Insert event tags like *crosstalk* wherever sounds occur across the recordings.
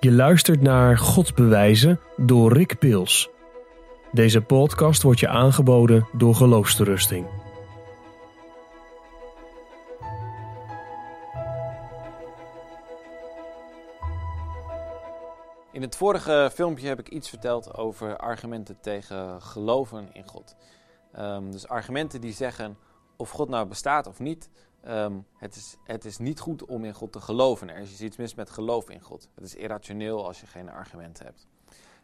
Je luistert naar God bewijzen door Rick Pils. Deze podcast wordt je aangeboden door Geloofsterusting. In het vorige filmpje heb ik iets verteld over argumenten tegen geloven in God. Ehm, dus argumenten die zeggen of God nou bestaat of niet. Ehm, het, is, het is niet goed om in God te geloven. Er is iets mis met geloof in God. Het is irrationeel als je geen argumenten hebt.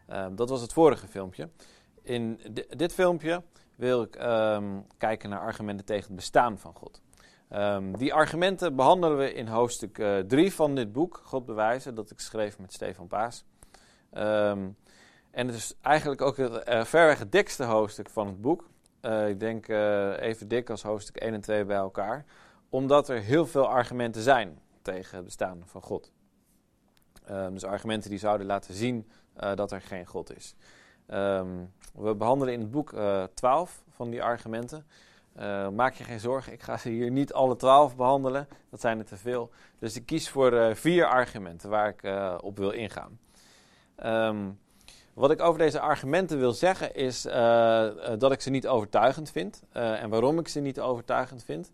Ehm, dat was het vorige filmpje. In dit filmpje wil ik kijken naar argumenten tegen het bestaan van God. die argumenten behandelen we in hoofdstuk 3 uh, van dit boek, God bewijzen, dat ik schreef met Stefan Paas. En het is eigenlijk ook het uh, het dikste hoofdstuk van het boek. Uh, ik denk even dik als hoofdstuk 1 en 2 bij elkaar. Omdat er heel veel argumenten zijn tegen het bestaan van God. Um, dus argumenten die zouden laten zien dat er geen God is. Um, we behandelen in het boek 12 van die argumenten. maak je geen zorgen, ik ga ze hier niet alle 12 behandelen. Dat zijn er te veel. Dus ik kies voor vier argumenten waar ik op wil ingaan. Um, wat ik over deze argumenten wil zeggen is uh, dat ik ze niet overtuigend vind. Uh, en waarom ik ze niet overtuigend vind.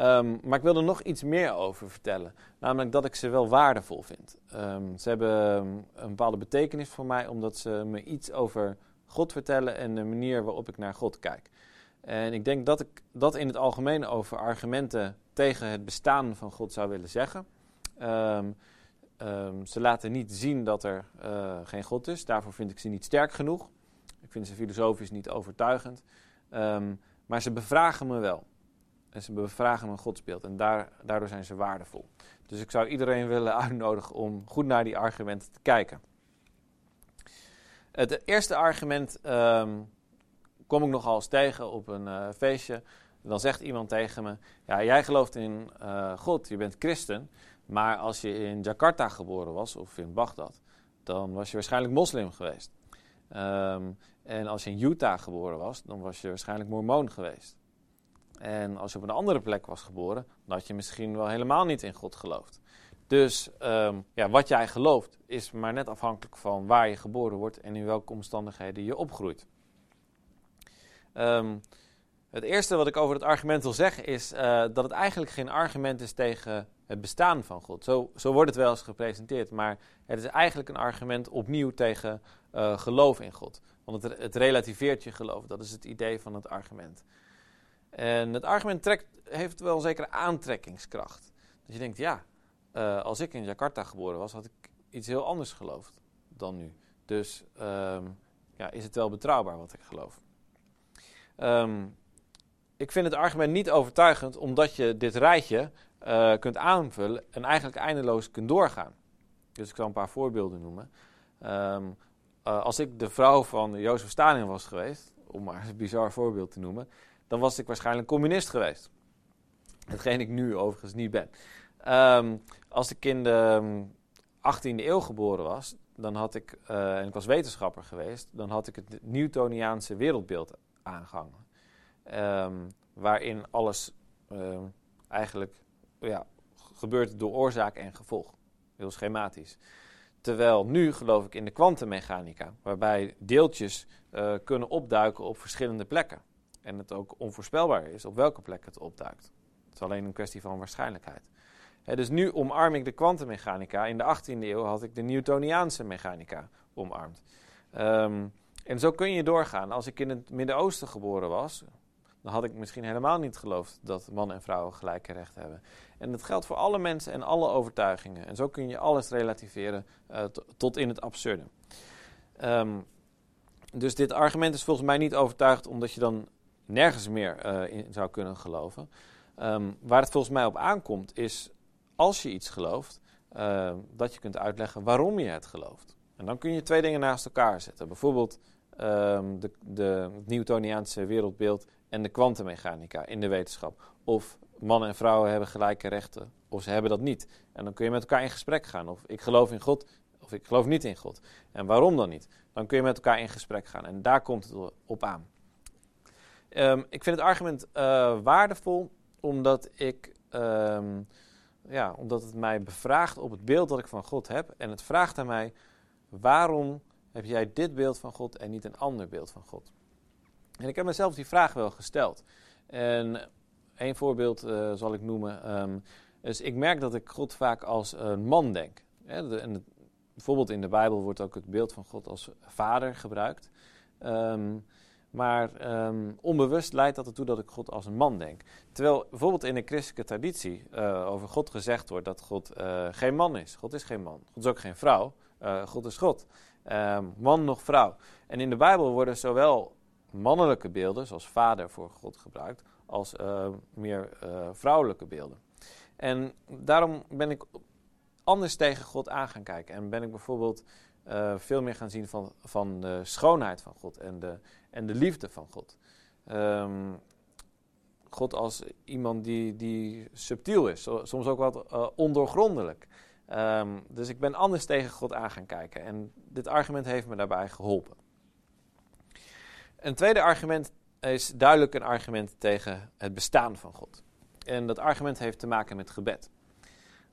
Um, maar ik wil er nog iets meer over vertellen. Namelijk dat ik ze wel waardevol vind. Um, ze hebben een bepaalde betekenis voor mij omdat ze me iets over God vertellen en de manier waarop ik naar God kijk. En ik denk dat ik dat in het algemeen over argumenten tegen het bestaan van God zou willen zeggen. Um, ze laten niet zien dat er uh, geen God is. Daarvoor vind ik ze niet sterk genoeg. Ik vind ze filosofisch niet overtuigend. Maar ze bevragen me wel. En ze bevragen mijn godsbeeld. En daar, daardoor zijn ze waardevol. Dus ik zou iedereen willen *laughs* uitnodigen om goed naar die argumenten te kijken. Het eerste argument um, kom ik nogal eens tegen op een uh, feestje. Dan zegt iemand tegen me: Ja, jij gelooft in uh, God, je bent christen. Maar als je in Jakarta geboren was, of in Bagdad, dan was je waarschijnlijk moslim geweest. Um, en als je in Utah geboren was, dan was je waarschijnlijk mormoon geweest. En als je op een andere plek was geboren, dan had je misschien wel helemaal niet in God geloofd. Dus um, ja, wat jij gelooft is maar net afhankelijk van waar je geboren wordt en in welke omstandigheden je opgroeit. Um, het eerste wat ik over het argument wil zeggen is uh, dat het eigenlijk geen argument is tegen het bestaan van God. Zo, zo wordt het wel eens gepresenteerd, maar het is eigenlijk een argument opnieuw tegen uh, geloof in God. Want het, het, relativeert je geloof, dat is het idee van het argument. En het argument trekt, heeft wel een zekere aantrekkingskracht. Dus je denkt, ja, uh, als ik in Jakarta geboren was, had ik iets heel anders geloofd dan nu. Dus um, ja, is het wel betrouwbaar wat ik geloof. Um, ik vind het argument niet overtuigend, omdat je dit rijtje uh, kunt aanvullen en eigenlijk eindeloos kunt doorgaan. Dus ik zal een paar voorbeelden noemen. Um, uh, als ik de vrouw van Jozef Stalin was geweest, om maar een bizar voorbeeld te noemen, dan was ik waarschijnlijk communist geweest. Hetgeen ik nu overigens niet ben. Um, als ik in de 18e eeuw geboren was, dan had ik, uh, en ik was wetenschapper geweest, dan had ik het Newtoniaanse wereldbeeld aangehangen. Um, waarin alles eigenlijk ja, gebeurt door oorzaak en gevolg. Heel schematisch. Terwijl nu geloof ik in de kwantummechanica, waarbij deeltjes uh, kunnen opduiken op verschillende plekken. En het ook onvoorspelbaar is op welke plek het opduikt. Het is alleen een kwestie van waarschijnlijkheid. He, dus nu omarm ik de kwantummechanica. In de 18e eeuw had ik de Newtoniaanse mechanica omarmd. Um, en zo kun je doorgaan. Als ik in het Midden-Oosten geboren was, dan had ik misschien helemaal niet geloofd dat man en vrouw gelijke rechten hebben. En dat geldt voor alle mensen en alle overtuigingen. En zo kun je alles relativeren uh, tot in het absurde. Um, dus dit argument is volgens mij niet overtuigd omdat je dan nergens meer uh, zou kunnen geloven. Um, waar het volgens mij op aankomt is, als je iets gelooft, uh, dat je kunt uitleggen waarom je het gelooft. En dan kun je twee dingen naast elkaar zetten. Bijvoorbeeld um, de, de, het Newtoniaanse wereldbeeld en de kwantummechanica in de wetenschap. Of mannen en vrouwen hebben gelijke rechten, of ze hebben dat niet. En dan kun je met elkaar in gesprek gaan. Of ik geloof in God, of ik geloof niet in God. En waarom dan niet? Dan kun je met elkaar in gesprek gaan. En daar komt het op aan. Um, ik vind het argument uh, waardevol, omdat ik um, ja, omdat het mij bevraagt op het beeld dat ik van God heb. En het vraagt aan mij, waarom heb jij dit beeld van God en niet een ander beeld van God? En ik heb mezelf die vraag wel gesteld. En een voorbeeld uh, zal ik noemen. Dus ik merk dat ik God vaak als een man denk. de, en bijvoorbeeld in de Bijbel wordt ook het beeld van God als vader gebruikt. Um, maar um, onbewust leidt dat ertoe dat ik God als een man denk. Terwijl bijvoorbeeld in de christelijke traditie uh, over God gezegd wordt dat God uh, geen man is. God is geen man. God is ook geen vrouw. Uh, God is God. Um, man nog vrouw. En in de Bijbel worden zowel mannelijke beelden, zoals vader voor God gebruikt, als meer vrouwelijke beelden. En daarom ben ik anders tegen God aan gaan kijken. En ben ik bijvoorbeeld veel meer gaan zien van, van de schoonheid van God en de, en de liefde van God. Um, God als iemand die, die subtiel is, soms ook wat uh, ondoorgrondelijk. Um, dus ik ben anders tegen God aan gaan kijken. En dit argument heeft me daarbij geholpen. Een tweede argument is duidelijk een argument tegen het bestaan van God. En dat argument heeft te maken met gebed.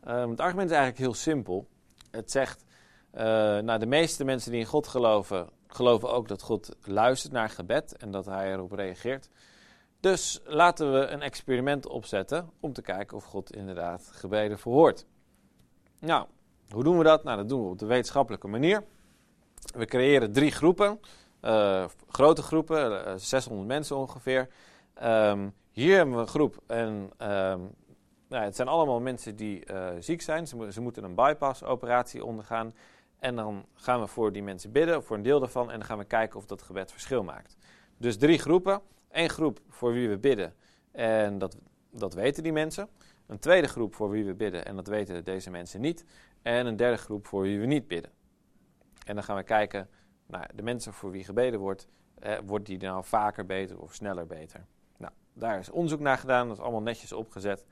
Um, het argument is eigenlijk heel simpel. Het zegt, uh, de meeste mensen die in God geloven, geloven ook dat God luistert naar gebed en dat hij erop reageert. Dus laten we een experiment opzetten om te kijken of God inderdaad gebeden verhoort. Nou, hoe doen we dat? Nou, dat doen we op de wetenschappelijke manier. We creëren drie groepen, uh, grote groepen, uh, 600 mensen ongeveer. Um, hier hebben we een groep en um, nou, het zijn allemaal mensen die uh, ziek zijn. Ze, ze moeten een bypass-operatie ondergaan. En dan gaan we voor die mensen bidden, voor een deel daarvan, en dan gaan we kijken of dat gebed verschil maakt. Dus drie groepen. Eén groep voor wie we bidden, en dat, dat weten die mensen. Een tweede groep voor wie we bidden, en dat weten deze mensen niet. En een derde groep voor wie we niet bidden. En dan gaan we kijken naar de mensen voor wie gebeden wordt, eh, wordt die nou vaker beter of sneller beter. Nou, daar is onderzoek naar gedaan, dat is allemaal netjes opgezet.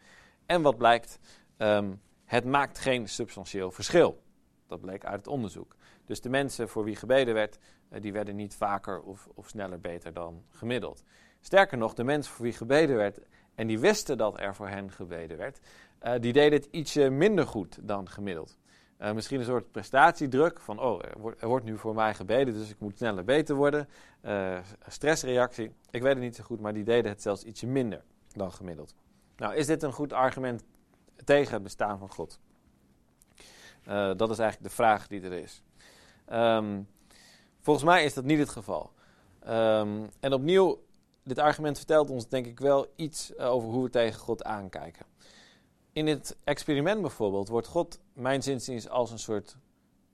En wat blijkt? Um, het maakt geen substantieel verschil. Dat bleek uit het onderzoek. Dus de mensen voor wie gebeden werd, uh, die werden niet vaker of, of sneller beter dan gemiddeld. Sterker nog, de mensen voor wie gebeden werd en die wisten dat er voor hen gebeden werd, uh, die deden het ietsje minder goed dan gemiddeld. Uh, misschien een soort prestatiedruk van, oh, er wordt, nu voor mij gebeden, dus ik moet sneller beter worden. Stressreactie, ik weet het niet zo goed, maar die deden het zelfs ietsje minder dan gemiddeld. Nou, is dit een goed argument tegen het bestaan van God? Uh, dat is eigenlijk de vraag die er is. Um, volgens mij is dat niet het geval. Um, en opnieuw, dit argument vertelt ons denk ik wel iets over hoe we tegen God aankijken. In dit experiment bijvoorbeeld wordt God, mijn zinziens, als een soort,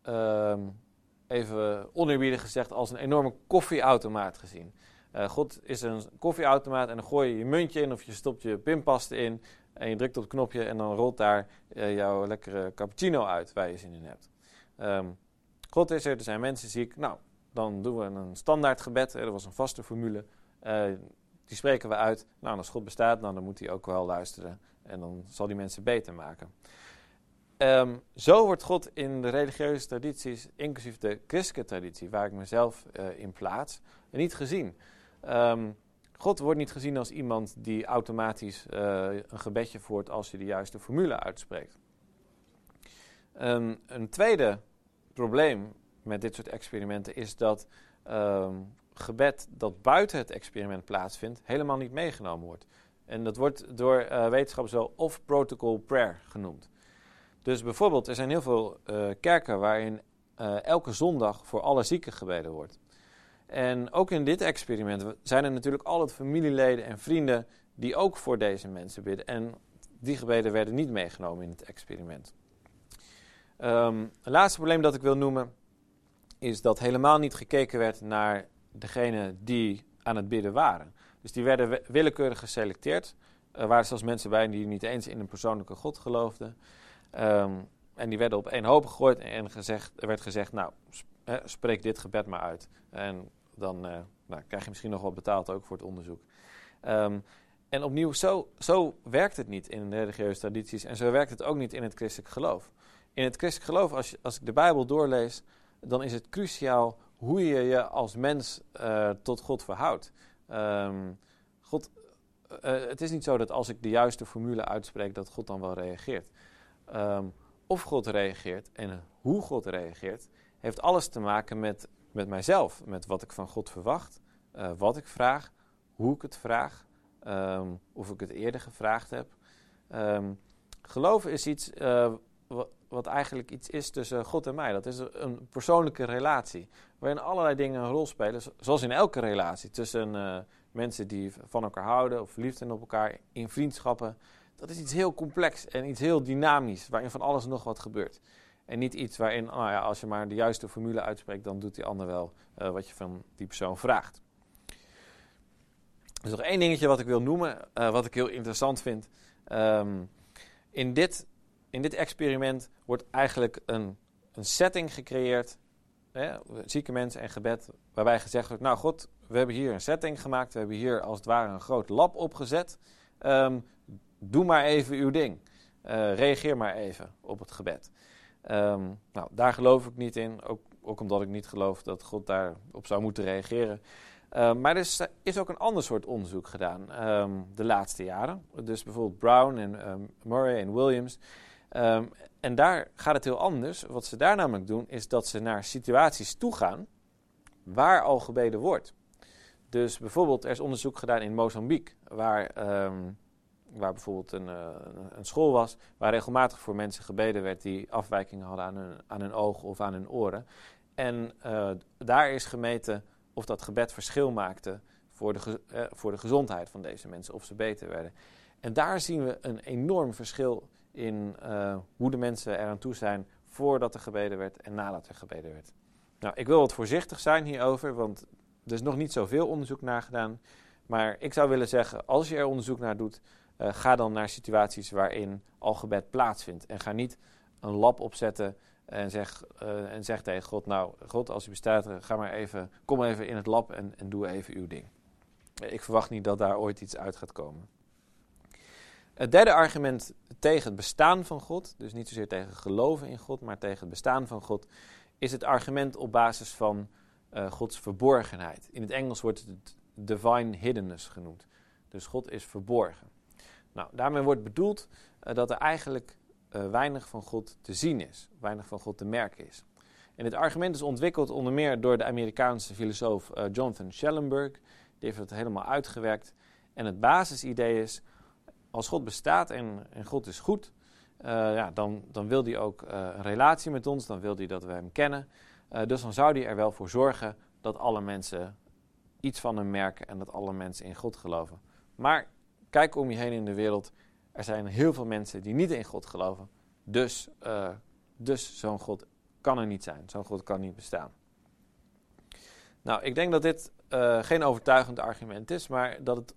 um, even oneerbiedig gezegd, als een enorme koffieautomaat gezien. Uh, God is een koffieautomaat en dan gooi je je muntje in of je stopt je pinpaste in en je drukt op het knopje en dan rolt daar uh, jouw lekkere cappuccino uit waar je zin in hebt. Um, God is er, er zijn mensen ziek. Nou, dan doen we een standaard gebed. Dat was een vaste formule. Uh, die spreken we uit. Nou, als God bestaat, nou, dan moet hij ook wel luisteren. En dan zal die mensen beter maken. Um, zo wordt God in de religieuze tradities, inclusief de christelijke traditie, waar ik mezelf uh, in plaats, niet gezien. Um, God wordt niet gezien als iemand die automatisch uh, een gebedje voert als je de juiste formule uitspreekt. Um, een tweede probleem met dit soort experimenten is dat um, gebed dat buiten het experiment plaatsvindt helemaal niet meegenomen wordt. En dat wordt door uh, wetenschappers wel off-protocol prayer genoemd. Dus bijvoorbeeld, er zijn heel veel uh, kerken waarin elke zondag voor alle zieken gebeden wordt. En ook in dit experiment zijn er natuurlijk altijd familieleden en vrienden die ook voor deze mensen bidden. En die gebeden werden niet meegenomen in het experiment. Um, het laatste probleem dat ik wil noemen is dat helemaal niet gekeken werd naar degene die aan het bidden waren. Dus die werden willekeurig geselecteerd. Er waren zelfs mensen bij die niet eens in een persoonlijke God geloofden. Um, en die werden op één hoop gegooid en gezegd, er werd gezegd, nou, spreek dit gebed maar uit. En dan uh, nou, krijg je misschien nog wat betaald ook voor het onderzoek. Um, en opnieuw, zo, zo werkt het niet in de religieuze tradities en zo werkt het ook niet in het christelijk geloof. In het christelijk geloof, als, je, als ik de Bijbel doorlees, dan is het cruciaal hoe je je als mens uh, tot God verhoudt. Um, God eh, het is niet zo dat als ik de juiste formule uitspreek, dat God dan wel reageert. Ehm, of God reageert en hoe God reageert, heeft alles te maken met, met mijzelf. Met wat ik van God verwacht, uh, wat ik vraag, hoe ik het vraag, um, of ik het eerder gevraagd heb. Um, geloven is iets uh, wat eigenlijk iets is tussen God en mij. Dat is een persoonlijke relatie, waarin allerlei dingen een rol spelen, zoals in elke relatie tussen uh, mensen die van elkaar houden of verliefd zijn op elkaar, in vriendschappen. Dat is iets heel complex en iets heel dynamisch, waarin van alles nog wat gebeurt. En niet iets waarin, oh ja, als je maar de juiste formule uitspreekt, dan doet die ander wel uh, wat je van die persoon vraagt. Er is nog één dingetje wat ik wil noemen, uh, wat ik heel interessant vind. Um, in, dit, in dit experiment wordt eigenlijk een, een setting gecreëerd, hè, zieke mensen en gebed, waarbij gezegd wordt, nou God, we hebben hier een setting gemaakt, we hebben hier als het ware een groot lab opgezet. Um, doe maar even uw ding. Uh, reageer maar even op het gebed. Um, nou, daar geloof ik niet in, ook, ook omdat ik niet geloof dat God daarop zou moeten reageren. Uh, maar er is, is, ook een ander soort onderzoek gedaan um, de laatste jaren. Dus bijvoorbeeld Brown en Murray en Williams. En daar gaat het heel anders. Wat ze daar namelijk doen, is dat ze naar situaties toe gaan waar al gebeden wordt. Dus bijvoorbeeld, er is onderzoek gedaan in Mozambique, waar, waar bijvoorbeeld een, uh, een, school was, waar regelmatig voor mensen gebeden werd die afwijkingen hadden aan hun, aan ogen of aan hun oren. En uh, daar is gemeten of dat gebed verschil maakte voor de, eh, voor de gezondheid van deze mensen, of ze beter werden. En daar zien we een enorm verschil in hoe de mensen eraan toe zijn voordat er gebeden werd en nadat er gebeden werd. Nou, ik wil wat voorzichtig zijn hierover, want er is nog niet zoveel onderzoek naar gedaan. Maar ik zou willen zeggen, als je er onderzoek naar doet, uh, ga dan naar situaties waarin al gebed plaatsvindt. En ga niet een lab opzetten en zeg, uh, en zeg tegen God, nou, God, als u bestaat, ga maar even, kom even in het lab en, en doe even uw ding. Ik verwacht niet dat daar ooit iets uit gaat komen. Het derde argument tegen het bestaan van God, dus niet zozeer tegen geloven in God, maar tegen het bestaan van God, is het argument op basis van uh, Gods verborgenheid. In het Engels wordt het divine hiddenness genoemd. Dus God is verborgen. Nou, daarmee wordt bedoeld uh, dat er eigenlijk uh, weinig van God te zien is, weinig van God te merken is. En dit argument is ontwikkeld onder meer door de Amerikaanse filosoof uh, Jonathan Schellenberg. Die heeft het helemaal uitgewerkt. En het basisidee is, als God bestaat en, en God is goed, ja, dan, dan wil hij ook een relatie met ons, dan wil hij dat we hem kennen. dus dan zou hij er wel voor zorgen dat alle mensen iets van hem merken en dat alle mensen in God geloven. Maar kijk om je heen in de wereld er zijn heel veel mensen die niet in God geloven. Dus, uh, dus zo'n God kan er niet zijn. Zo'n God kan niet bestaan. Nou, ik denk dat dit uh, geen overtuigend argument is, maar dat het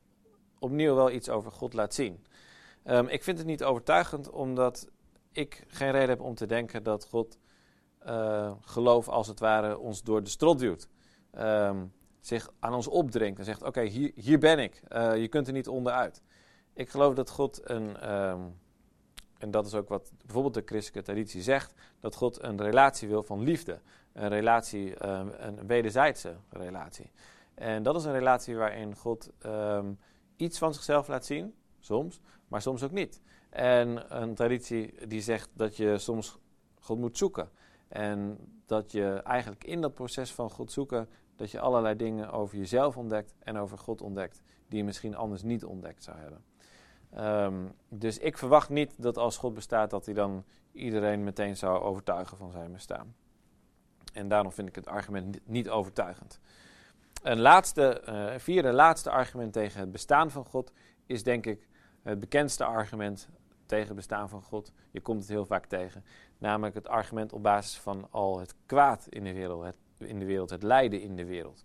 opnieuw wel iets over God laat zien. Um, ik vind het niet overtuigend omdat ik geen reden heb om te denken dat God uh, geloof als het ware ons door de strot duwt. Um, zich aan ons opdringt en zegt: Oké, hier, hier ben ik. Je kunt er niet onderuit. Ik geloof dat God een, um, en dat is ook wat bijvoorbeeld de christelijke traditie zegt, dat God een relatie wil van liefde. Een relatie, um, een wederzijdse relatie. En dat is een relatie waarin God um, iets van zichzelf laat zien, soms, maar soms ook niet. En een traditie die zegt dat je soms God moet zoeken. En dat je eigenlijk in dat proces van God zoeken, dat je allerlei dingen over jezelf ontdekt en over God ontdekt, die je misschien anders niet ontdekt zou hebben. Um, dus ik verwacht niet dat als God bestaat, dat hij dan iedereen meteen zou overtuigen van zijn bestaan. En daarom vind ik het argument niet overtuigend. Een laatste, uh, vierde laatste argument tegen het bestaan van God is denk ik het bekendste argument tegen het bestaan van God. Je komt het heel vaak tegen. Namelijk het argument op basis van al het kwaad in de wereld, het, in de wereld, het lijden in de wereld.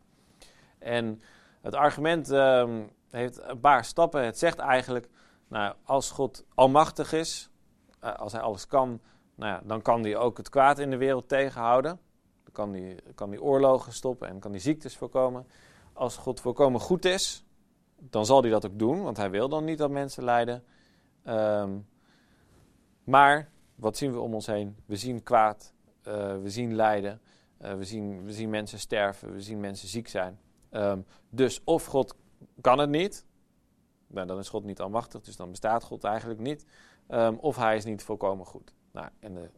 En het argument um, heeft een paar stappen. Het zegt eigenlijk nou, als God almachtig is, uh, als hij alles kan, nou ja, dan kan hij ook het kwaad in de wereld tegenhouden. Dan kan hij, kan hij oorlogen stoppen en kan hij ziektes voorkomen. Als God volkomen goed is, dan zal hij dat ook doen, want hij wil dan niet dat mensen lijden. Um, maar wat zien we om ons heen? We zien kwaad, uh, we zien lijden, uh, we, zien, we zien mensen sterven, we zien mensen ziek zijn. Um, dus of God kan het niet, Nou, dan is God niet almachtig, dus dan bestaat God eigenlijk niet. Ehm, of hij is niet volkomen goed. Nou, en de,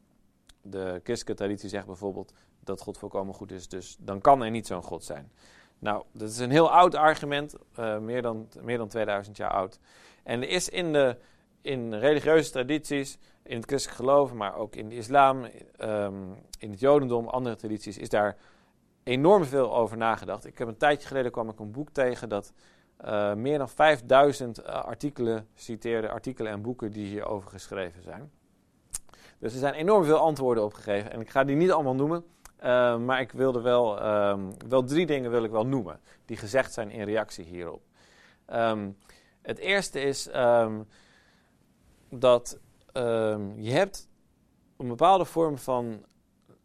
de christelijke traditie zegt bijvoorbeeld dat God volkomen goed is, dus dan kan er niet zo'n God zijn. Nou, dat is een heel oud argument, uh, meer, dan, meer dan 2000 jaar oud. En er is in de in religieuze tradities, in het christelijk geloof, maar ook in de islam, ehm, in het jodendom, andere tradities, is daar enorm veel over nagedacht. Ik heb een tijdje geleden kwam ik een boek tegen dat uh, meer dan 5000 uh, eh, artikelen citeerde, artikelen en boeken die hierover geschreven zijn. Dus er zijn enorm veel antwoorden op gegeven en ik ga die niet allemaal noemen. Uh, maar ik wilde wel, um, wel drie dingen wil ik wel noemen die gezegd zijn in reactie hierop. Um, het eerste is um, dat je hebt een bepaalde vorm van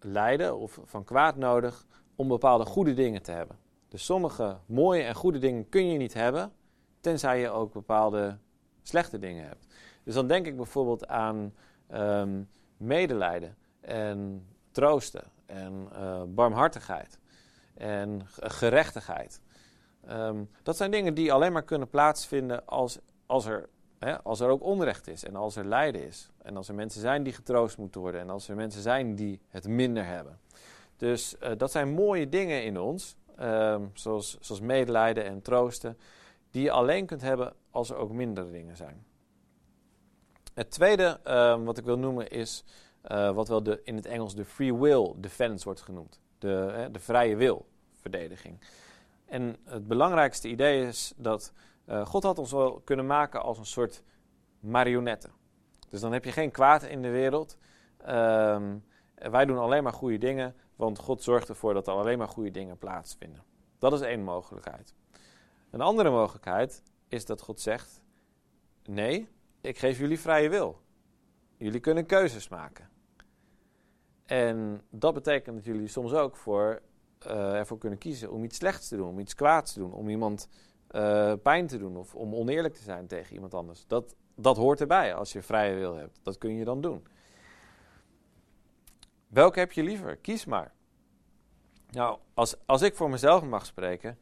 lijden of van kwaad nodig om bepaalde goede dingen te hebben. Dus sommige mooie en goede dingen kun je niet hebben, tenzij je ook bepaalde slechte dingen hebt. Dus dan denk ik bijvoorbeeld aan um, medelijden en troosten en uh, barmhartigheid en gerechtigheid. Um, dat zijn dingen die alleen maar kunnen plaatsvinden als, als, er, hè, als er ook onrecht is en als er lijden is. En als er mensen zijn die getroost moeten worden en als er mensen zijn die het minder hebben. Dus uh, dat zijn mooie dingen in ons, um, zoals, zoals medelijden en troosten, die je alleen kunt hebben als er ook mindere dingen zijn. Het tweede um, wat ik wil noemen is uh, wat wel de, in het Engels de free will defense wordt genoemd. De, uh, de vrije wil verdediging. En het belangrijkste idee is dat uh, God had ons wel kunnen maken als een soort marionetten. Dus dan heb je geen kwaad in de wereld. Um, wij doen alleen maar goede dingen. Want God zorgt ervoor dat er alleen maar goede dingen plaatsvinden. Dat is één mogelijkheid. Een andere mogelijkheid is dat God zegt: Nee, ik geef jullie vrije wil. Jullie kunnen keuzes maken. En dat betekent dat jullie soms ook voor, uh, ervoor kunnen kiezen om iets slechts te doen, om iets kwaads te doen, om iemand uh, pijn te doen of om oneerlijk te zijn tegen iemand anders. Dat, dat hoort erbij als je vrije wil hebt. Dat kun je dan doen. Welke heb je liever? Kies maar. Nou, als, als ik voor mezelf mag spreken,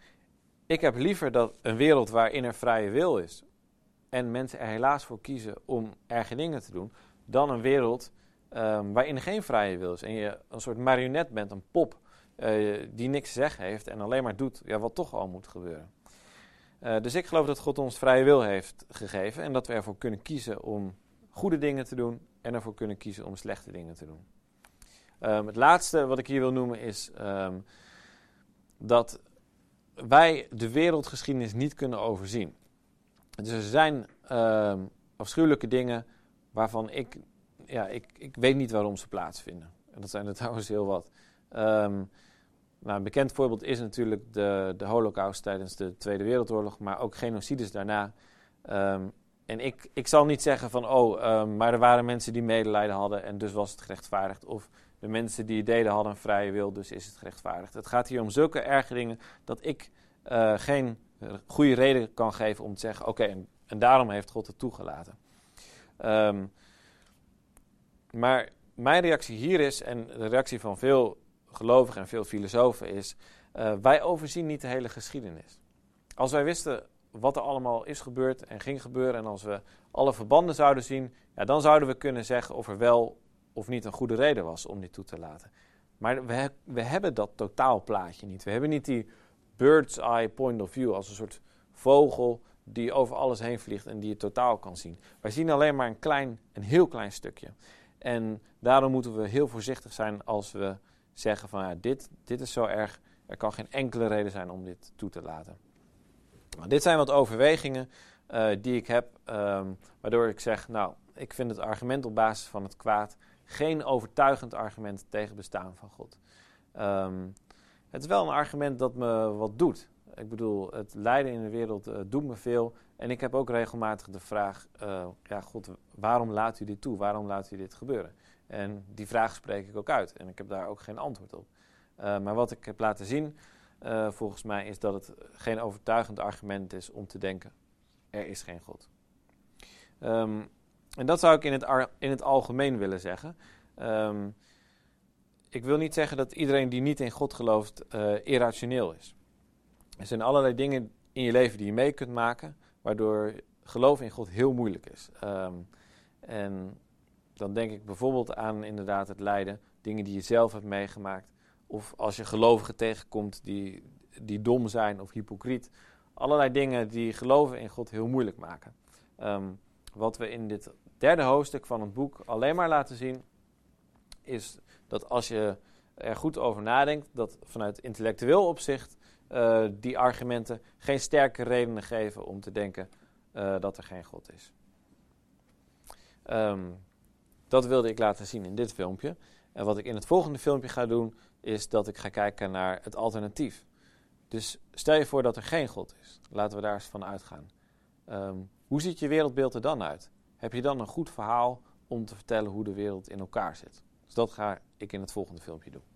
ik heb liever dat een wereld waarin er vrije wil is en mensen er helaas voor kiezen om erge dingen te doen, dan een wereld um, waarin geen vrije wil is en je een soort marionet bent, een pop uh, die niks te zeggen heeft en alleen maar doet ja, wat toch al moet gebeuren. Uh, dus ik geloof dat God ons vrije wil heeft gegeven en dat we ervoor kunnen kiezen om goede dingen te doen en ervoor kunnen kiezen om slechte dingen te doen. Um, het laatste wat ik hier wil noemen is um, dat wij de wereldgeschiedenis niet kunnen overzien. Dus er zijn um, afschuwelijke dingen waarvan ik, ja, ik, ik weet niet waarom ze plaatsvinden. En dat zijn er *laughs* trouwens heel wat. nou, een bekend voorbeeld is natuurlijk de, de holocaust tijdens de Tweede Wereldoorlog, maar ook genocides daarna. en ik, ik zal niet zeggen van, oh, maar er waren mensen die medelijden hadden en dus was het gerechtvaardigd. Of de mensen die deden hadden een vrije wil, dus is het gerechtvaardigd. Het gaat hier om zulke erge dingen dat ik uh, geen goede reden kan geven om te zeggen: oké, en, daarom heeft God het toegelaten. Um, maar mijn reactie hier is, en de reactie van veel gelovigen en veel filosofen is: uh, wij overzien niet de hele geschiedenis. Als wij wisten wat er allemaal is gebeurd en ging gebeuren, en als we alle verbanden zouden zien, ja, dan zouden we kunnen zeggen of er wel of niet een goede reden was om dit toe te laten. Maar we, we hebben dat totaalplaatje niet. We hebben niet die bird's eye point of view als een soort vogel die over alles heen vliegt en die het totaal kan zien. Wij zien alleen maar een klein, een heel klein stukje. En daarom moeten we heel voorzichtig zijn als we zeggen van ja, dit, dit is zo erg, er kan geen enkele reden zijn om dit toe te laten. Nou, dit zijn wat overwegingen uh, die ik heb, um, waardoor ik zeg, nou, ik vind het argument op basis van het kwaad geen overtuigend argument tegen bestaan van God. Um, het is wel een argument dat me wat doet. Ik bedoel, het lijden in de wereld uh, doet me veel. En ik heb ook regelmatig de vraag: uh, ja, God, waarom laat u dit toe? Waarom laat u dit gebeuren? En die vraag spreek ik ook uit. En ik heb daar ook geen antwoord op. Uh, maar wat ik heb laten zien, volgens mij, is dat het geen overtuigend argument is om te denken: er is geen God. Um, en dat zou ik in het, in het algemeen willen zeggen. Um, ik wil niet zeggen dat iedereen die niet in God gelooft uh, irrationeel is. Er zijn allerlei dingen in je leven die je mee kunt maken, waardoor geloven in God heel moeilijk is. Ehm, en dan denk ik bijvoorbeeld aan inderdaad het lijden, dingen die je zelf hebt meegemaakt. Of als je gelovigen tegenkomt die, die dom zijn of hypocriet. Allerlei dingen die geloven in God heel moeilijk maken. Ehm, wat we in dit derde hoofdstuk van het boek alleen maar laten zien, is dat als je er goed over nadenkt, dat vanuit intellectueel opzicht uh, die argumenten geen sterke redenen geven om te denken uh, dat er geen God is. Um, dat wilde ik laten zien in dit filmpje. En wat ik in het volgende filmpje ga doen, is dat ik ga kijken naar het alternatief. Dus stel je voor dat er geen God is. Laten we daar eens van uitgaan. Um, hoe ziet je wereldbeeld er dan uit? Heb je dan een goed verhaal om te vertellen hoe de wereld in elkaar zit? Dus dat ga ik in het volgende filmpje doen.